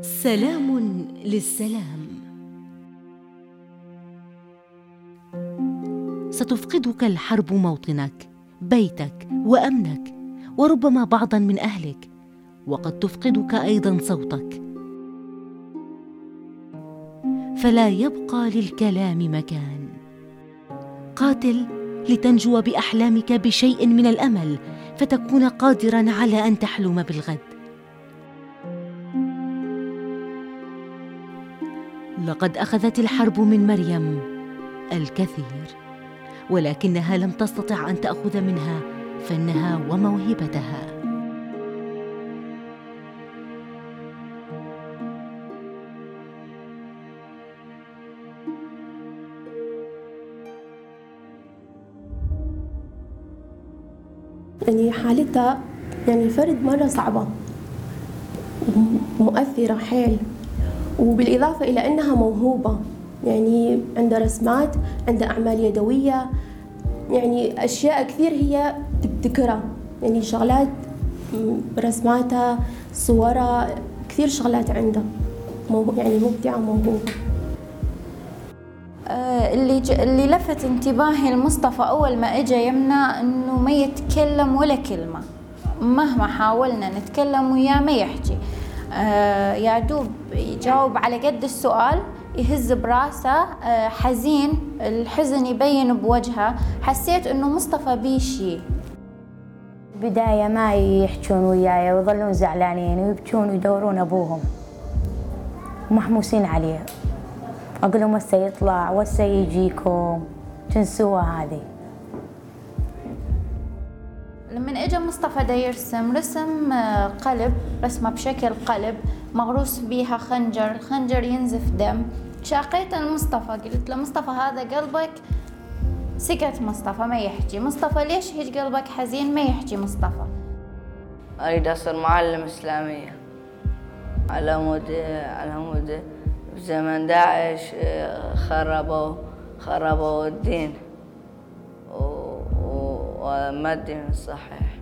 سلام للسلام. ستفقدك الحرب موطنك بيتك وأمنك وربما بعضا من أهلك وقد تفقدك أيضا صوتك. فلا يبقى للكلام مكان. قاتل لتنجو بأحلامك بشيء من الأمل فتكون قادرا على أن تحلم بالغد. لقد أخذت الحرب من مريم الكثير ولكنها لم تستطع أن تأخذ منها فنها وموهبتها. يعني حالتها يعني فرد مرة صعبة مؤثرة حيل. وبالإضافة إلى أنها موهوبة يعني عندها رسمات عندها أعمال يدوية يعني أشياء كثير هي تبتكرها يعني شغلات رسماتها صورها كثير شغلات عندها يعني مبدعة موهوبة. آه، اللي ج... اللي لفت انتباهي لمصطفى أول ما اجى يمنا إنه ما يتكلم ولا كلمة. مهما حاولنا نتكلم وياه ما يحكي. آه يا دوب يجاوب على قد السؤال يهز براسه آه حزين الحزن يبين بوجهه. حسيت إنه مصطفى بيشي. بداية ما يحجون وياي ويظلون زعلانين ويبكون ويدورون أبوهم. ومحموسين عليه. أقول لهم وسا يطلع وسا يجيكم. تنسوها هذه؟ لما اجى مصطفى دا يرسم رسم آه، قلب رسمة بشكل قلب مغروس بيها خنجر خنجر ينزف دم. شاقيت المصطفى قلت له مصطفى هذا قلبك؟ سكت مصطفى ما يحكي. مصطفى ليش هيج قلبك حزين؟ ما يحكي مصطفى. أريد أصير معلم إسلامية. على مود على مود زمن داعش آه، خربوا خربوا الدين. وما الدين الصحيح